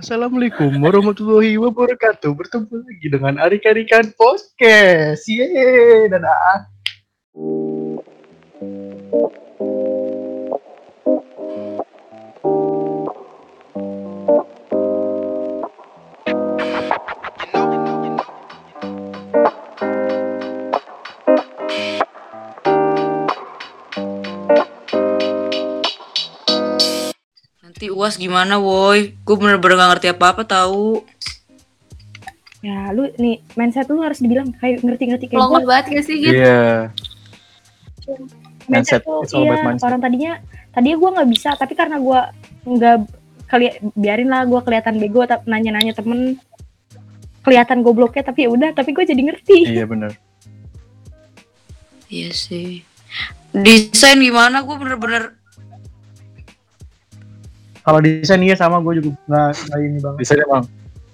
Assalamualaikum warahmatullahi wabarakatuh. Bertemu lagi dengan Arik Arikan Podcast. Yeay, dadah. Nanti uas gimana woi? Gue bener-bener gak ngerti apa-apa tahu. Ya, lu nih mindset lu harus dibilang kayak ngerti-ngerti kayak gue. banget gak sih gitu? Iya. Mindset mindset, tuh it's all about iya, mindset. orang tadinya tadinya gue nggak bisa, tapi karena gue nggak kali biarin lah gue kelihatan bego tapi nanya-nanya temen kelihatan gobloknya tapi ya udah tapi gue jadi ngerti Iya benar. Iya sih. Desain gimana? Gue bener-bener Kalau desain iya sama gue juga nggak nggak ini banget. Bisa emang.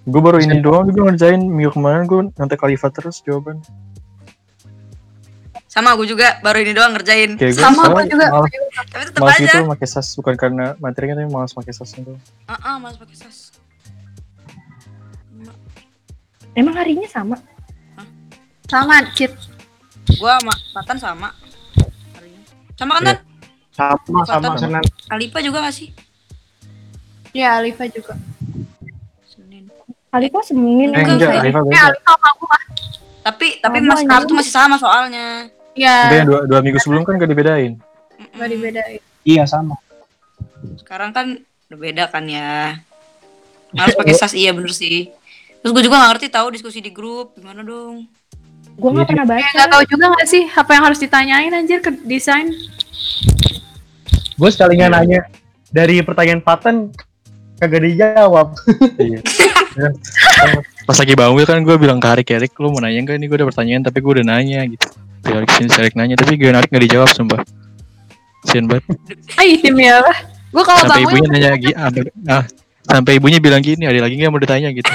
Gue baru ini doang juga ngerjain minggu kemarin gue nanti kalifa terus jawaban. sama gue juga baru ini doang ngerjain. Kayak gue Sama gue juga. malas, Tapi tetep malas aja. gitu pakai sas bukan karena materinya tapi malas pakai sas itu. Heeh, malas pakai sas. emang harinya sama Sama, Cit. Gua sama Patan sama. Harinya. Sama kan Iya. Tan? Sama sama Sama. Alipa juga gak sih? Ya, Alifa juga. Senin. kali kok semunin Eh Enggak, enggak, saya- Alifa Ya. Alifa sama gue. Tapi tapi Sama Mas tuh masih sama soalnya. Ya, yang dua, dua minggu sebelum kan gak dibedain. Gak dibedain. Iya sama. Sekarang kan udah beda kan ya. Harus pakai sas iya bener sih. Terus gue juga gak ngerti tahu diskusi di grup gimana dong. gue nggak pernah baca Eh, gak tau juga gak sih apa yang harus ditanyain anjir ke desain? Gue sekalinya Iya. nanya dari pertanyaan Paten kagak dijawab. Iya. Ya. Pas lagi bangun kan gue bilang ke Arik, Erik lu mau nanya enggak ini gue ada pertanyaan tapi gue udah nanya gitu. Si Arik sini si Arik nanya tapi gue Arik gak dijawab sumpah. Sian banget. Ay, demi apa? Gue kalau Sampai bangun ibunya nanya lagi ah, sampai ibunya bilang gini ada lagi nggak mau ditanya gitu.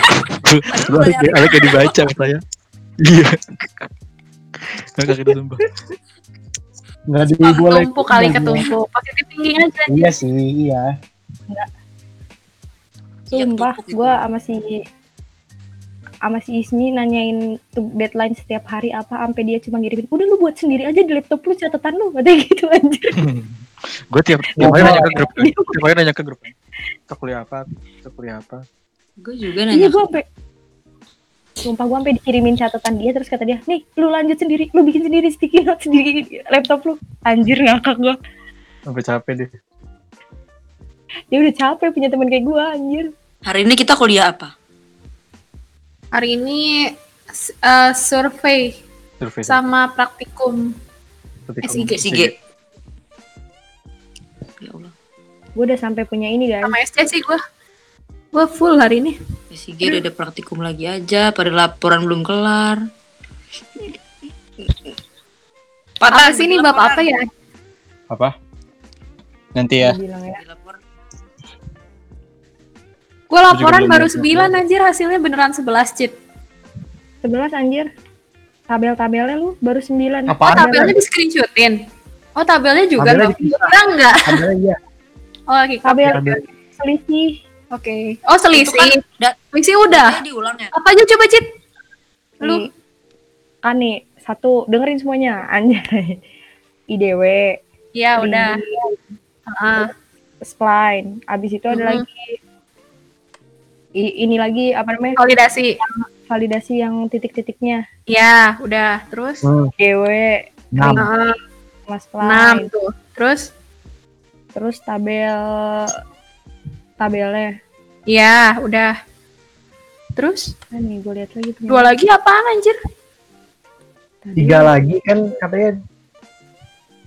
Lu Arik, Arik gak dibaca katanya. Iya. Gak gitu sumpah. Nggak Bang, diboleh. tumpuk kali ketumpuk. Positif tinggi aja. Iya sih, iya. Iya, sumpah ketumpuk gue sama si sama si Ismi nanyain tuh deadline setiap hari apa sampai dia cuma ngirimin udah lu buat sendiri aja di laptop lu catatan lu katanya gitu anjir gue tiap tiap hari nanya ke grup. Tiap hari nanya ke grup. Kita kuliah apa? Kita kuliah apa? Gue juga iya nanya. gue sampai sumpah gue sampai dikirimin catatan dia terus kata dia nih lu lanjut sendiri lu bikin sendiri sticky note sendiri di laptop lu anjir ngakak gue Sampai capek deh. dia udah capek punya teman kayak gue anjir Hari ini kita kuliah apa? Hari ini eh, survei Survei. sama praktikum. SIG. SIG. Ya Allah. gue udah sampai punya ini guys Sama SC sih gue. Gue full hari ini. SIG udah ada praktikum lagi aja, pada laporan belum kelar. Apa sih ini bab apa ya? Apa? Nanti ya. Bilang ya. Gue laporan baru 9 anjir hasilnya beneran 11 cheat. 11 anjir tabel-tabelnya lu baru 9 Oh Apaan tabelnya di screenshotin. Oh tabelnya juga Tabelnya. Enggak enggak. Ada iya. Oh lagi tabel Tabel. selisih Oke. Oh Itu selisih. kan da- Selisih udah. Diulang ya. Apa aja coba cheat? Lu kan nih satu dengerin semuanya anjay IDW ya udah. Heeh. spline abis itu ada lagi ini lagi apa namanya Validasi. validasi yang titik-titiknya Ya, udah. Terus Hmm, DW enam. Mas 6 spline tuh. Terus terus tabel tabelnya ya, udah. Terus kan nih gue lihat lagi punya dua lagi apaan anjir? tadi. Tiga lagi kan katanya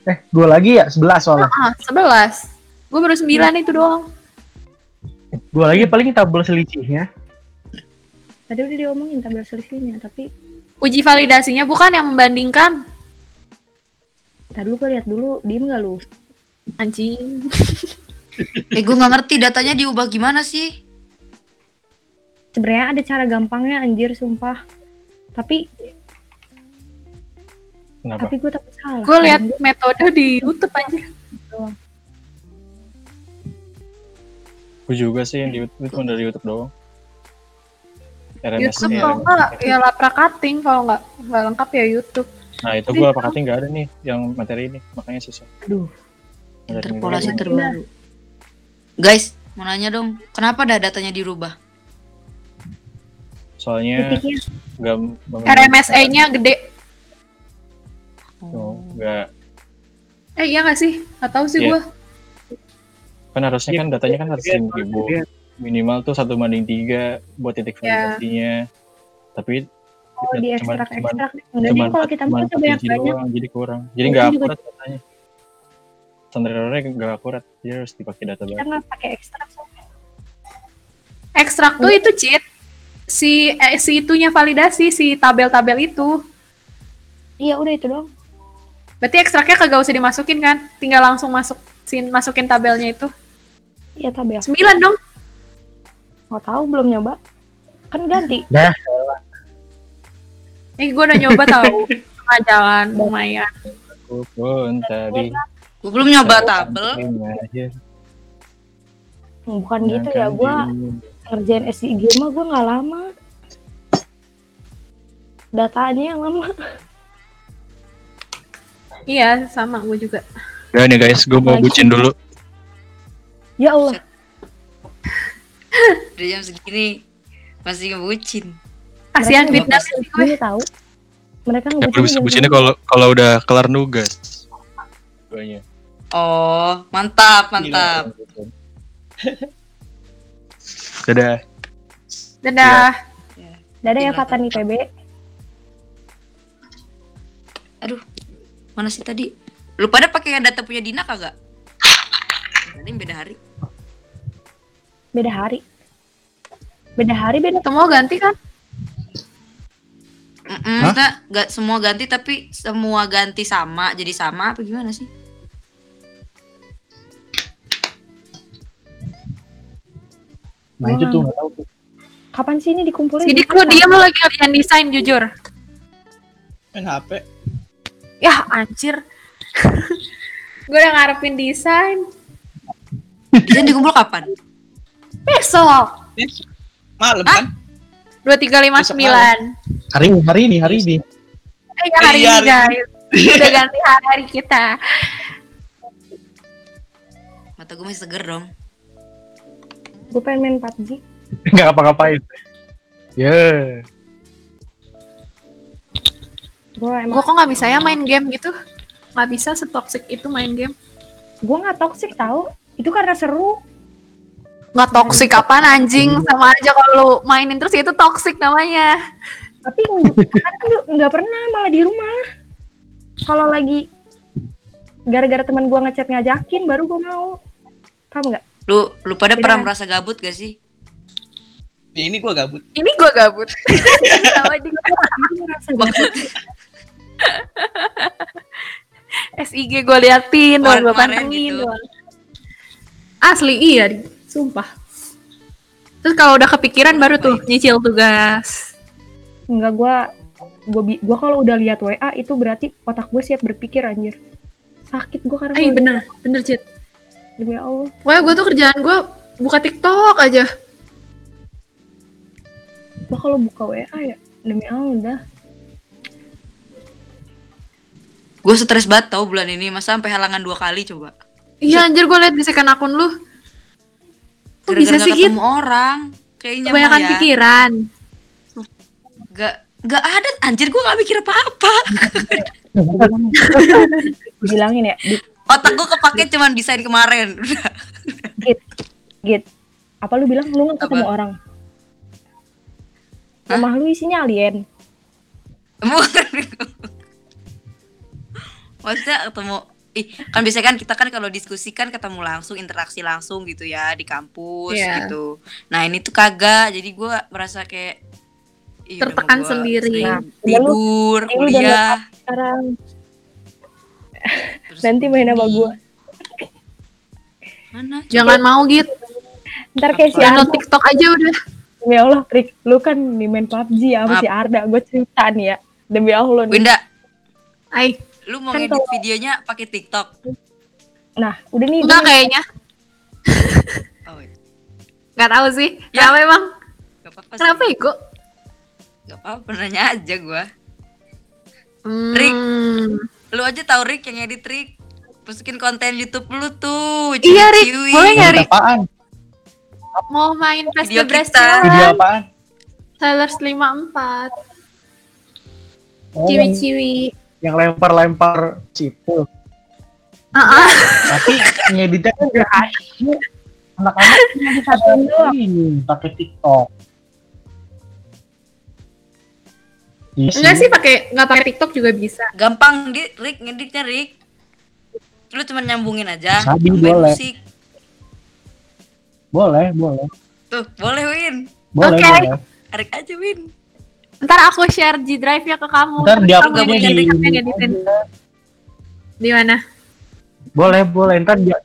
Eh, dua lagi ya? Sebelas soalnya. Ah, 11. Gue baru 9 itu doang. Dua lagi paling tabel selisihnya. tadi udah diomongin tabel selisihnya tapi Uji validasinya bukan yang membandingkan. tadi lu gue lihat dulu diem gak lu Anjing. Eh gue nggak ngerti datanya diubah gimana sih? sebenarnya ada cara gampangnya anjir sumpah tapi Kenapa? tapi gue takut salah Gue lihat metode di YouTube anjir. Gue juga sih yang di YouTube itu cuma dari YouTube doang. RMS YouTube kalau enggak ya lapra cutting kalau enggak enggak lengkap ya YouTube. Nah itu gue pakai nggak ada nih yang materi ini, makanya susah. Aduh. Interpolasi terbaru. Guys, mau nanya dong, kenapa dah datanya dirubah? Soalnya nggak RMSA-nya gede. Oh, nggak Eh iya nggak sih? Nggak tahu sih Iya. gua. Kan harusnya kan datanya kan harus ribu iya. minimal tuh satu banding tiga buat titik Iya. validasinya tapi oh, di cuman- ekstrak cuman- ekstrak. Cuman kalau kita mau banyak banyak. doang, jadi kurang jadi nggak juga- akurat datanya standar errornya nggak akurat jadi harus dipakai data Kita baru nggak pakai ekstrak. Ekstrak tuh itu cheat. Si eh, si itunya validasi si tabel-tabel itu. Iya udah itu dong. Berarti ekstraknya kagak usah dimasukin kan? Tinggal langsung masuk sin masukin tabelnya itu. Iya tabel. 9 dong. Nggak tahu belum nyoba. Kan ganti. Eh gua udah nyoba tahu. Tengah jalan lumayan. aku pun tadi Gue belum nyoba tabel. Bukan gitu ya, gua ngerjain SIG mah gue nggak lama datanya yang lama Iya, sama gue juga. udah nih guys gue mau bucin dulu ya Allah Udah jam segini masih ngebucin. Kasihan fitnah sih gue. ini tahu mereka ya ngebucin jam bucinnya kalau kalau udah kelar nugas Duanya. Oh, mantap, mantap. dadah Dadah. dadah ya Gimana Fatan IPB Aduh, mana sih tadi? Lu pada pakai data punya Dina kagak? Tadi beda hari. Beda hari beda hari beda Semua ganti kan? Mm maksudnya nggak semua ganti tapi semua ganti sama jadi sama apa gimana sih? Nah itu tuh nggak tahu tuh. kapan sih ini dikumpulin Sidik lu diam lu lagi ngerjain desain jujur. main HP Ya anjir. gue udah ngarepin desain. Dan dikumpul kapan? Besok. malam kan 2359. Hari ini, hari ini, hari ini. Eh ya hari ini guys. Udah ganti hari kita. Mata gue masih seger dong. gue pengen main PUBG Nggak ngapa-ngapain. Ya. gue emang Gue kok nggak bisa ya main game gitu? Nggak bisa setoxic itu main game. gue nggak toxic tahu itu karena seru Nggak toxic apaan anjing? Sama aja kalau lu mainin terus itu toxic namanya. tapi kadang nggak- pernah malah di rumah kalau lagi gara-gara teman gue ngechat ngajakin baru gue mau paham nggak Lu lu pada Beda. pernah merasa gabut gak sih? ya, ini gua gabut Ini gue gabut. Sama dia. Gue ngerasa gabut. SIG gue liatin, doang gue Kemarin-kemarin pantengin gitu. doang. Asli iya, sumpah. Terus kalau udah kepikiran baru tuh nyicil tugas. Enggak gue gue gue kalau udah lihat WA itu berarti otak gue siap berpikir anjir sakit gue karena Eh gua- bener, bener Cid. demi Allah Wah gue tuh kerjaan gue buka TikTok aja. gue kalau buka WA ya demi Allah udah Gue stres banget tau bulan ini masa sampai halangan dua kali coba. Iya anjir gue liat di second akun lu. Kok bisa sih gitu? ketemu orang. Kayaknya mah Kebanyakan ya. pikiran. Gak gak ada anjir gue gak mikir apa-apa. bilangin ya di, Otak gue kepake cuman desain kemarin. Udah. Git apa lu bilang lu nggak ketemu Apa? orang rumah lu isinya alien Maksudnya ketemu Ih, kan biasanya kan kita kan kalau diskusi kan ketemu langsung, interaksi langsung gitu ya di kampus Iya. gitu. Nah ini tuh kagak, jadi gue merasa kayak Tertekan sendiri. Nah, tidur, udah kuliah. sekarang terus nanti main sama gue Mana? Jangan mau gitu. ntar kayak si Arda TikTok aja udah. demi Allah Rick lu kan di main PUBG ya sama si Arda gue cerita nih ya demi Allah nih Winda, Ay, lu mau Kan ngedit kalau- videonya pakai TikTok? nah udah nih enggak kayaknya. Oh, iya. Nggak tahu sih. Ya. Kenapa emang? Gak apa-apa sih. Kenapa Iko? Gak apa-apa, nanya aja gua. Hmm. Rick. Lu aja tau Rick yang edit Rick. Masukin konten YouTube lu tuh. Iya, Rick. ciwi-ciwi. Boleh nggak, Rick? apaan? Mau main Fast Video kita. Video apaan? Sailors 54. Oh, yang, lempar-lempar situ. Ah, ah. Tapi ngeditnya kan gak asik. Anak-anak Satu doang. ini pakai TikTok. Iya Enggak sih pakai nggak pakai TikTok juga bisa. Gampang di Rick ngeditnya Rick. Lu cuma nyambungin aja. Sabi boleh. musik. Boleh, boleh. Tuh, boleh Win. Boleh, Oke. boleh. Tarik aja Win. Ntar aku share G Drive-nya ke kamu. Ntar di kamu di yang editin. Di mana? Boleh, boleh. Ntar dia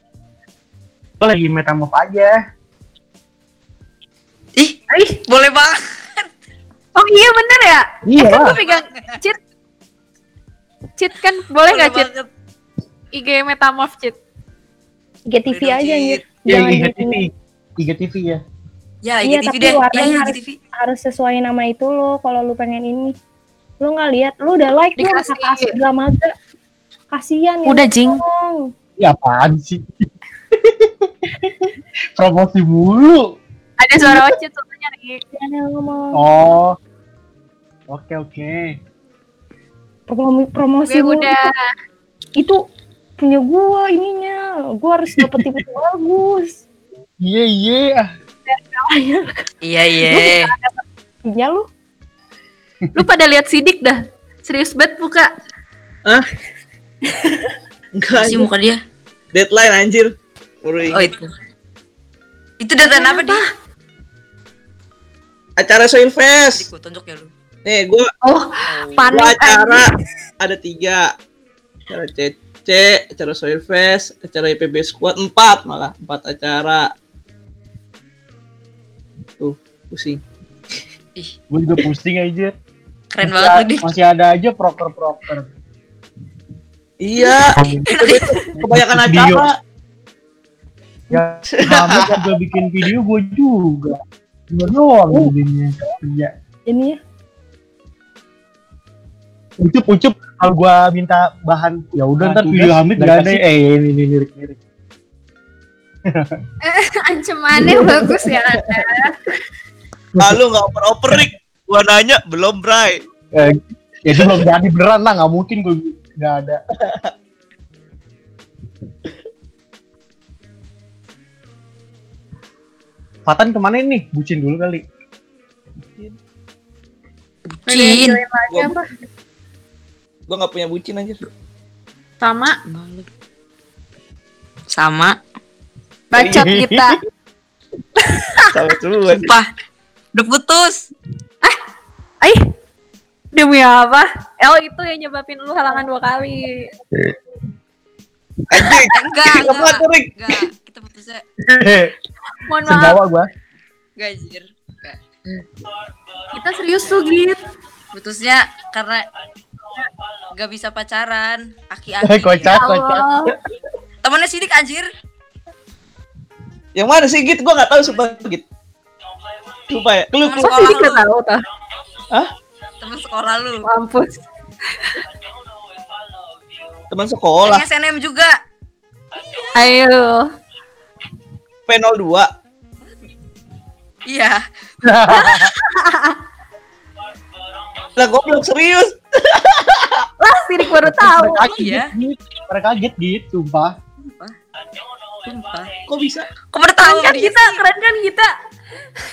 Gue lagi metamorph aja. Ih, Ih, boleh banget. oh iya bener ya? Iya Kan lah. gue pegang cheat. Cheat kan boleh nggak cheat? banget. IG Metamorph cheat. IGTV Boleh dong, aja. Ya, Jangan IGTV. ini. IGTV ya. Ya, Iya, IGTV tapi deh. Ya, warnanya ya, harus- IGTV. Harus sesuai nama itu lo kalau lu pengen ini. Lu nggak lihat, lu udah like lu Dikasih. kasih drama aja. Kasian ya. Udah, Jing. tolong. Ya apaan sih? Promosi mulu. Ada suara Ocit soalnya nih. Ngomong Oh. Oke, oke. promosi promosi Gue mulu. udah. itu punya gua ininya. Gua harus dapet yang bagus. Iya, iya. Iya, iya. Iya lu. Lu pada lihat sidik dah. Serius banget buka. Enggak, Sih muka dia. deadline anjir. Baru Oh, itu. Itu data apa dia? Acara Soil Dik, Fest. gua tunjuk ya lu. Nih, gua, Oh, gua panik acara ada tiga. Acara CC, acara Soil Fest, acara IPB Squad empat malah empat acara. Tuh, pusing. Ih, Gue juga pusing aja. keren Masih banget a-. Masih ada aja proker-proker. Iya, kebanyakan acara. Ya, Hamid juga bikin video gue juga. Gue doang jadinya. Iya. Ini ya. Ucup, ucup. Kalau gue minta bahan, ya udah Bahan ntar tugas, video Hamid gak ada. Eh, ini, ini lirik-lirik. Ancamannya bagus ya Anda. Ah, lu nggak oper-oper, Rick. Gua nanya, belum, Bray. Eh, ya itu belum jadi beneran lah, nggak mungkin gue nggak ada. Fatan ke mana nih? Bucin dulu kali. Cin. Join lagi Gua- apa? Gua nggak punya bucin anjir. Sama Sama. bacot kita. Sama semua. Sumpah. Udah putus. Ih, demi apa? El itu yang nyebabin lu halangan dua kali. Anjing. Eh, enggak, Nggak enggak. Enggak, kita putusnya. Mohon maaf, Sendawa gue. Enggak, anjir. Enggak. kita serius tuh gitu. Putusnya karena gak bisa pacaran. Aki-aki. Kocak, dia. kocak. Temennya sidik anjir. Yang mana sih Git? Gua nggak tahu sumpah Git. Sumpah ya. Lu Temen lu- Kok sekolah sih lu. gak tahu tuh? Temen sekolah lu. Mampus. teman sekolah Yang SNM juga. Ayo. P02. Iya. Lah goblok serius. Lah, sidik baru tahu. Mereka kaget. Git. Mereka kaget gitu, sumpah. Sumpah. Kok bisa? Kok pada tahu Keren kan kita, keren kan kita.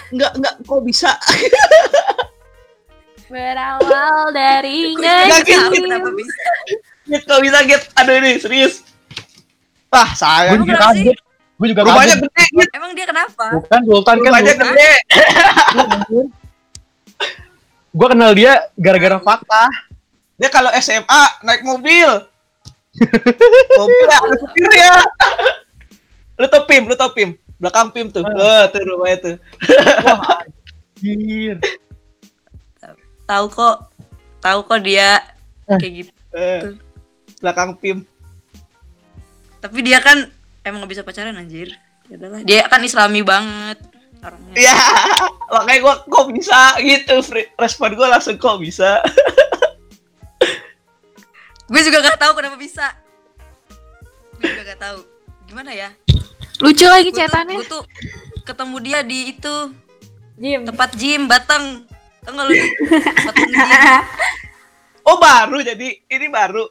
Enggak, enggak, kok bisa? Berawal dari Nggak gitu. kenapa bisa. Git, kok bisa Git? Aduh ini serius. Ah, Gue sayang. juga kenapa sih? kaget. Gue juga Rumahnya kaget. gede, Git. Emang dia kenapa? Bukan Sultan kan. Rumahnya gede. Gue kenal dia gara-gara fakta. Dia kalau SMA naik mobil. mobil ada supirnya. Lu tau Pim, lu tau Pim. Belakang Pim tuh. Oh, tuh rumahnya tuh. Wah, anjir. Tahu kok. Tahu kok dia Eh. kayak gitu. Eh, belakang Pim. Tapi dia kan emang gak bisa pacaran anjir. Ya. Dia kan islami banget. orangnya. Ya, makanya gua kok bisa gitu. Respon gua langsung kok bisa. Gue juga gak tahu kenapa bisa. Gue juga gak tahu. Gimana ya? Lucu lagi Gue cetannya. gue tuh ketemu dia di itu Jim. tempat gym Batang. Tau gak lu gym? Oh baru jadi ini baru.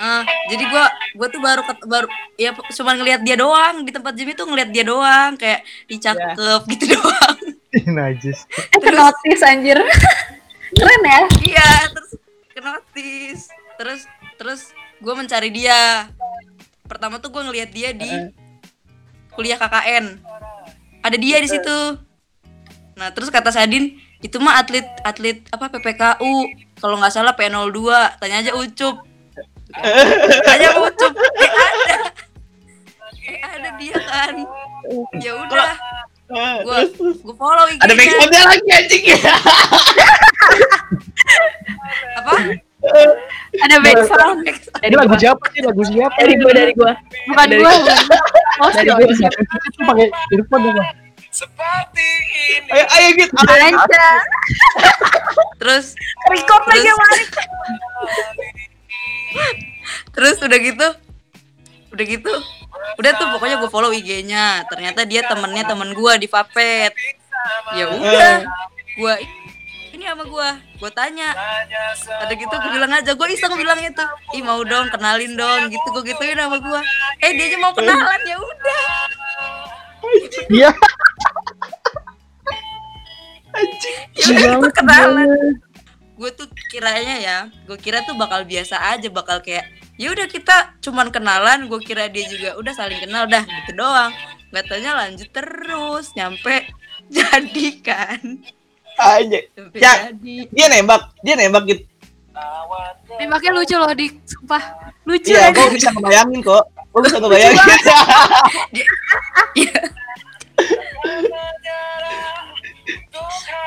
Ah, jadi gua gua tuh baru ket- baru ya cuma ngelihat dia doang di tempat gym itu ngelihat dia doang kayak dicakep gitu doang. Najis. Eh, notice anjir. Keren ya? iya, terus ke notice. Terus terus gua mencari dia. Pertama tuh gua ngelihat dia di kuliah KKN. Ada dia di situ. Nah, terus kata Sadin, itu mah atlet atlet apa PPKU. Kalau nggak salah P02. Tanya aja Ucup. Tanya Ucup. Eh ada. Eh ada dia kan. Ya udah, gua terus. gua follow. Ada backsoundnya lagi anjing ya. Apa? Ada background. Ini lagu siapa sih? Lagu siapa? Dari gua, dari gua. Bukan Dari gue. gua. Oh, Dari siapa? Itu pakai earphone dong. Ayo ayo gitu. Ayo. Aja. Terus Record lagi Arik. terus udah gitu udah gitu udah tuh pokoknya gue follow IG-nya ternyata dia temennya temen gue di Vapet ya udah gue ini sama gue gue tanya. Ada gitu gue bilang aja gue iseng bilangnya tuh ih mau dong kenalin dong gitu gue gituin sama gue eh dia aja mau kenalan ya udah. Iya. ya udah itu kenalan. gue tuh kiranya ya gue kira tuh bakal biasa aja bakal kayak ya udah kita cuman kenalan gue kira dia juga udah saling kenal dah gitu doang. Nggak tanya lanjut terus nyampe jadi kan Aja. Ya. Dia nembak, dia nembak gitu. Nembaknya lucu loh, Dik. Sumpah. Lucu aja. gua bisa ngebayangin kok. Gua bisa ngebayangin.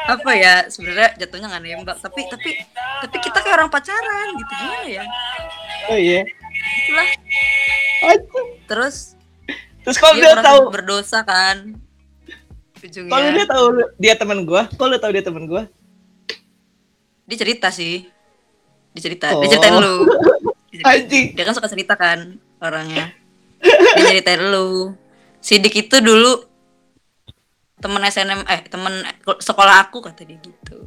Apa ya sebenarnya jatuhnya nggak nembak tapi tapi tapi kita kayak orang pacaran gitu gimana ya oh iya. itulah Anjing. terus Terus kalau dia dia tahu, berdosa kan ujungnya kalau dia tahu dia teman gua, kalau tahu dia teman gua. dia cerita sih. Dia cerita Oh. dia ceritain lu. Dia cerita- Anjing. dia kan suka cerita kan orangnya. Dia ceritain lu. Sidik itu dulu temen SNM eh temen sekolah aku kata dia gitu.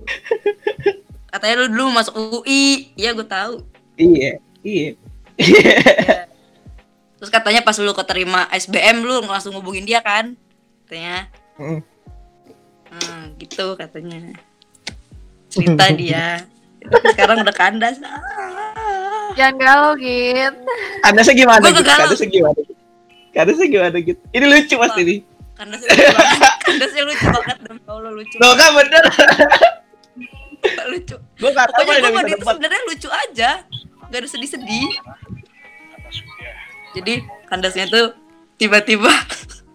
Katanya lu dulu masuk UI iya gue tahu. Iya, iya. terus katanya pas lu keterima SBM lu langsung ngubungin dia kan katanya Mm. hmm, gitu katanya cerita dia Tapi sekarang udah kandas Ah. Jangan galau, Git. Kandasnya gimana Gua gitu? Kandasnya gimana? Kandasnya gimana gitu? Ini lucu pasti nih. kandasnya lucu banget kandasnya lucu banget demi Allah lucu Loh kan bener. lucu Gua gak tahu pokoknya gue tempat. sebenarnya lucu aja gak ada sedih-sedih jadi kandasnya tuh tiba-tiba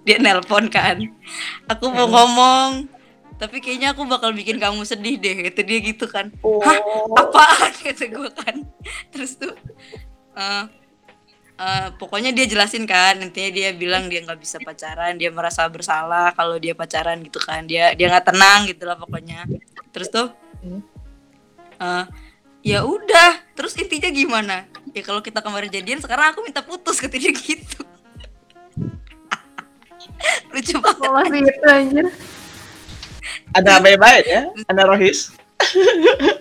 dia nelpon kan. Aku mau ngomong tapi kayaknya aku bakal bikin kamu sedih deh kata dia gitu kan. Hah? Apaan? Kata gue kan. Terus tuh eh eh, pokoknya dia jelasin kan. Intinya dia bilang dia nggak bisa pacaran dia merasa bersalah kalau dia pacaran gitu kan. Dia dia nggak tenang gitu lah pokoknya. Terus tuh eh, ya udah. Terus intinya gimana? Ya kalau kita kemarin jadian sekarang aku minta putus dia gitu lucu banget Malah sih itu anjir. Ada baik-baik ya? Ada Rohis.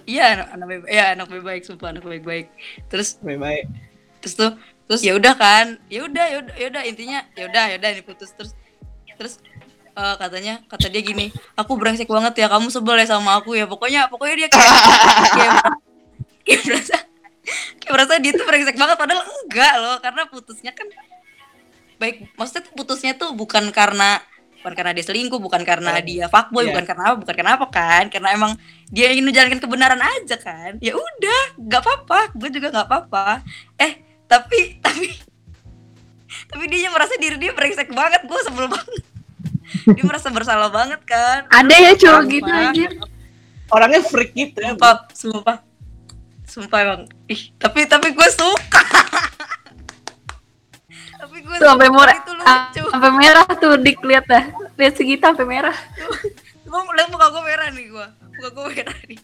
iya anak anak baik ya anak baik baik sumpah anak baik baik terus Baik-baik. terus tuh terus ya udah kan ya udah ya udah ya udah intinya ya udah ya udah diputus terus terus eh, katanya kata dia gini aku brengsek banget ya kamu sebel ya sama aku ya pokoknya pokoknya dia kayak kayak, kayak merasa kayak merasa dia tuh brengsek banget padahal enggak loh karena putusnya kan baik maksudnya tuh putusnya tuh bukan karena bukan karena dia selingkuh bukan karena dia fuckboy Iya. bukan karena apa bukan karena apa kan? Karena emang dia ingin menjalankan kebenaran aja kan? Ya udah nggak apa-apa gue juga nggak apa-apa. Eh tapi tapi tapi dia merasa diri dia brengsek banget gue sebel banget. Dia merasa bersalah banget kan? Ada ya cowok Sumpah. gitu anjir. Orangnya freak gitu ya. sumpah sumpah. Sumpah emang. Ih tapi tapi gue suka Tuh sampai merah, itu lucu. sampai merah tuh dik lihat dah. Lihat segitu sampai merah. Gue liat muka gue merah nih gue. Muka gue merah nih.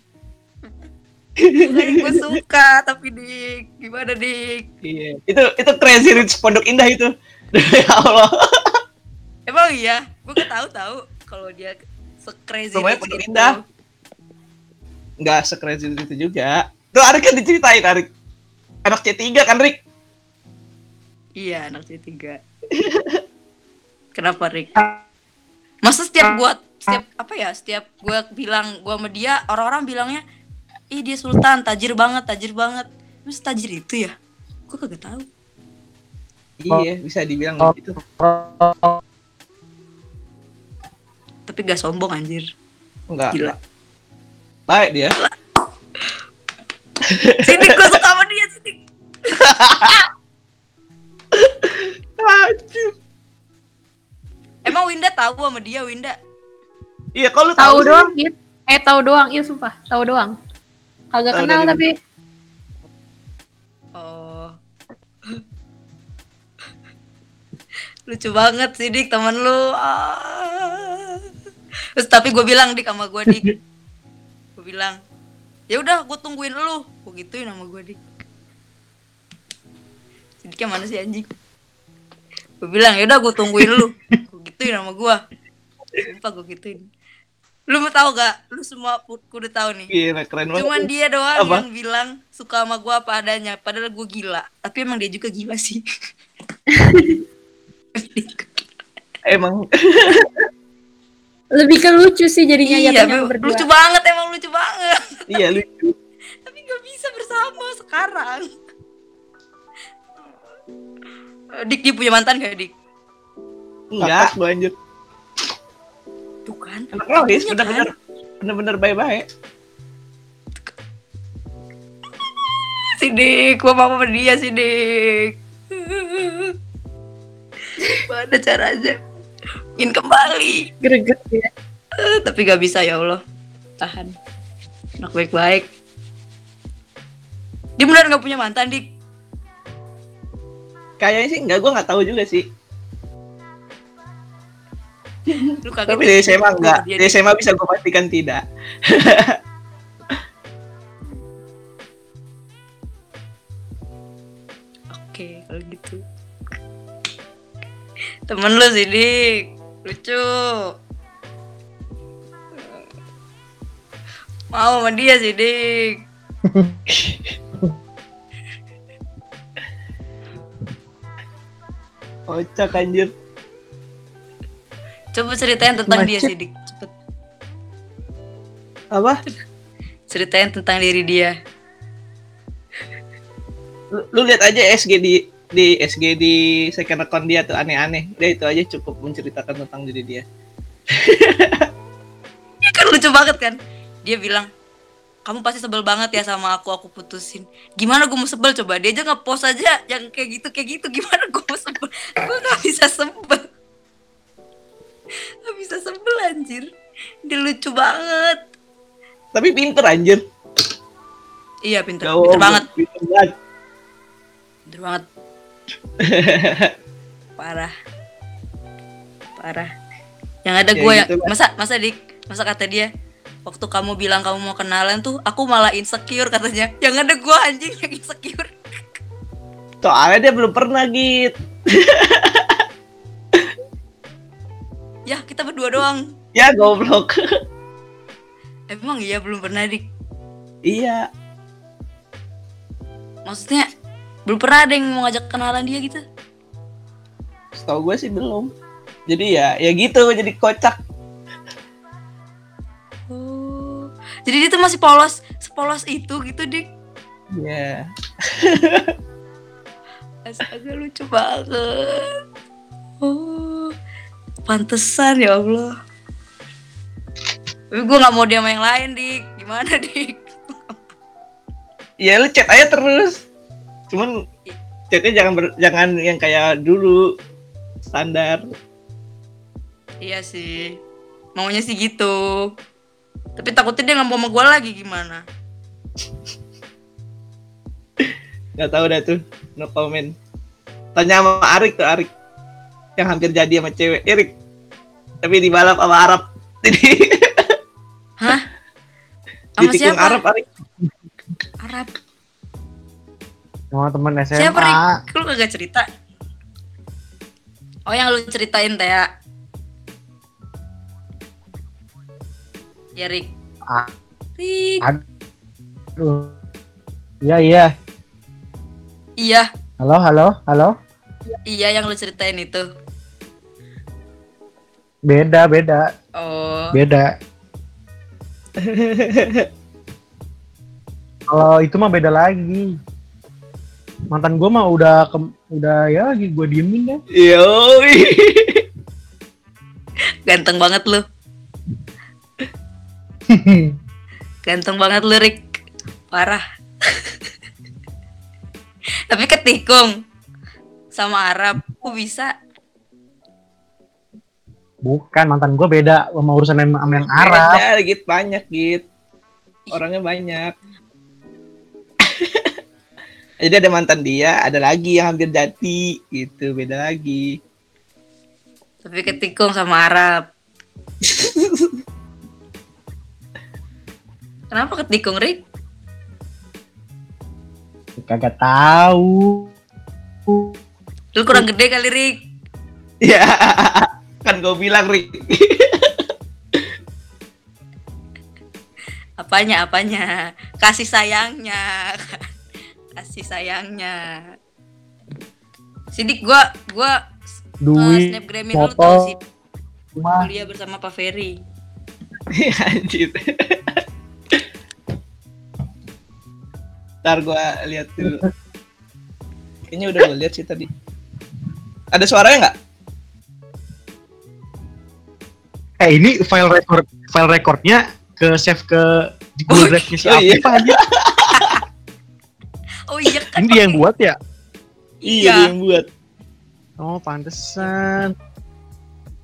gue suka tapi dik gimana dik? Iya. Itu itu crazy rich pondok indah itu. ya Allah. Emang iya, gue gak tahu tahu kalau dia se-crazy Rumahnya rich Pondok itu. Indah. Nggak se-crazy itu juga. Tuh Arik kan diceritain Arik. Anak C3 kan Rik? Iya, anak C3. Kenapa, Rick? Masa setiap gua setiap apa ya? Setiap gua bilang gua sama dia, orang-orang bilangnya, "Ih, dia sultan, tajir banget, tajir banget." Mas tajir itu ya? Gua kagak tahu. Iya, bisa dibilang gitu. Tapi gak sombong anjir. Enggak. Gila. Baik dia. Sini gua suka sama dia, sini. tahu sama dia, Winda? Iya, kalau Tahu tahu doang, Iya. Eh tahu doang, iya sumpah, tahu doang. Kagak Tahu kenal tapi Oh. Lucu banget sih Dik temen lu. Ah. Terus tapi gue bilang Dik sama gue Dik. Gue bilang, ya udah gue tungguin lu. Gue gituin sama gue Dik. Si Diknya mana sih anjing? Gue bilang ya udah gue tungguin lu. Gue gituin sama gue. Sumpah gue gituin. Lu mau tahu gak? Lu semua kudu tahu nih. Gila, keren banget. Cuman dia doang Apa? yang bilang suka sama gua apa adanya. Padahal gue gila. Tapi emang dia juga gila sih. Emang lebih ke lucu sih jadinya iya, lu- berdua. lucu banget emang lucu banget. iya lucu. Tapi nggak bisa bersama sekarang. Dik, dia punya mantan gak, Dik? Enggak, gua anjir. Tuh kan. Anak rohis, bener-bener kan? bener-bener baik-baik. Si Dik, gua mau sama dia si Dik. Mana caranya? Ingin kembali. Greget ya. Eh, tapi gak bisa ya Allah. Tahan. Anak baik-baik. Dia benar gak punya mantan, Dik? Kayaknya sih enggak, gua nggak tahu juga sih. Lu kaget Tapi ya? di SMA enggak. Di SMA bisa gua pastikan tidak. Oke, kalau gitu. Temen lu sih, Dik. Lucu. Mau sama dia sih, Dik. Kocak anjir. Coba ceritain tentang dia Macet. sih, Dik. Cepet. Apa? Ceritain tentang diri dia. Lu, lu lihat aja SG di di SG di second account dia tuh aneh-aneh. Dia itu aja cukup menceritakan tentang diri dia. Dia kan lucu banget kan. Dia bilang, kamu pasti sebel banget ya sama aku, aku putusin. Gimana gue mau sebel coba? Dia aja nge-post aja yang kayak gitu, kayak gitu. Gimana gue mau sebel? Gue gak bisa sebel. Gak bisa sebel anjir. Dia lucu banget. Tapi pinter anjir. Iya pinter, Jauh, pinter banget. Pinter banget. Pinter banget. Parah. Parah. Yang ada Ya gue yang gitu lah. masa masa dik masa kata dia waktu kamu bilang kamu mau kenalan tuh aku malah insecure katanya. Yang ada gue anjing yang insecure. Soalnya dia belum pernah gitu. Ya kita berdua doang. Ya goblok. Emang iya belum pernah dik. iya. Maksudnya belum pernah ada yang mau ngajak kenalan dia gitu. Setahu gue sih belum. Jadi ya, ya gitu jadi kocak. Oh. Jadi dia tuh masih polos, sepolos itu gitu dik. Ya. Astaga lucu banget. Pantesan ya Allah. Tapi gue nggak mau dia sama yang lain dik. Gimana dik? Ya lu chat aja terus. Cuman chatnya jangan ber- jangan yang kayak dulu standar. Iya sih. Maunya sih gitu. Tapi takutnya dia nggak mau sama gue lagi gimana? Gak tahu dah tuh. No comment. Tanya sama Arik tuh Arik. Yang hampir jadi sama cewek Erik tapi di balap sama Arab jadi Hah? Sama siapa? Arab Arik Arab. Sama temen SMA. Siapa, Rik? Lu kagak cerita? Oh, yang lu ceritain, Tea. Ya, Rik. Ah. Rik. Aduh. Iya iya. Iya, Halo halo halo. iya yang lu ceritain itu. Beda beda Oh, beda. Kalau itu mah beda lagi. Mantan gue mah udah ke, udah ya lagi gue diemin deh. Yoi. ganteng banget lu. Ganteng banget lu, Rik. Parah. Tapi ketikung sama Arab, kok bisa? Bukan mantan gue beda sama urusan sama sama yang Arab. Beda, git banyak git. Orangnya banyak. Jadi ada mantan dia, ada lagi yang hampir jadi gitu, beda lagi. Tapi ketikung sama Arab. Kenapa ketikung, Rik? Kagak tahu. Lu kurang gede kali, Rik. Ya, kan gue bilang Rik. Apanya, apanya? Kasih sayangnya. Kasih sayangnya. Sidik gua gua uh, Duit, snapgramin lu motor. tau sih rumah. kuliah bersama Pak Ferry. Anjir. Ntar gue lihat dulu. Kayaknya udah gue lihat sih tadi. Ada suaranya nggak? Eh ini file record file recordnya ke save ke di Google Drive-nya si oh iya. Aja. Oh iya kan. Ini dia yang buat ya? Iya, dia yang buat. Oh, pantesan.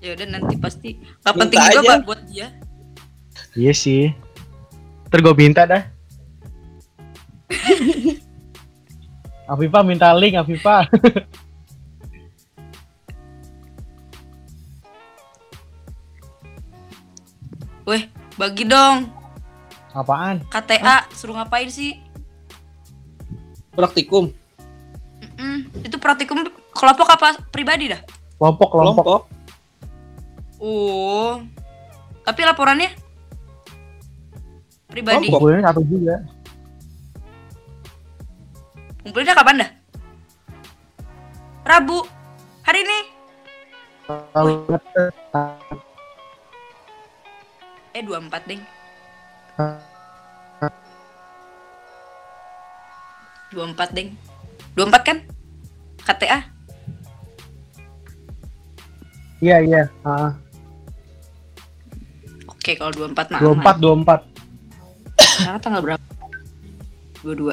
Ya udah nanti pasti. Gak penting juga aja. Pak buat dia. Iya sih. Ntar gue minta dah. Afifa minta link Afifa. bagi dong. Apaan? KTA suruh ngapain sih? Praktikum, Mm-mm. Itu praktikum kelompok apa pribadi dah? Kelompok kelompok. kelompok. Oh. Tapi laporannya pribadi. Kelompok. Kumpulannya satu juga. Kumpulinnya kapan dah? Rabu. Hari ini. Kalau Eh 24, Ding. 24, Ding. 24 kan? KTA. iya iya. Oke, kalau 24 mah. dua empat dua empat. Sekarang tanggal berapa? 22.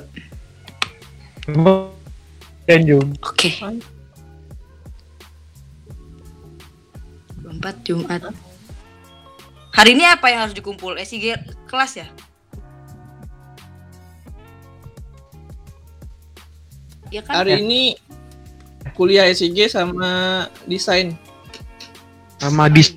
Dan juga. Oke. 24 Jumat. Hari ini apa yang harus dikumpul? SIG kelas ya? Iya kan? Hari ini kuliah SIG sama desain. Sama dis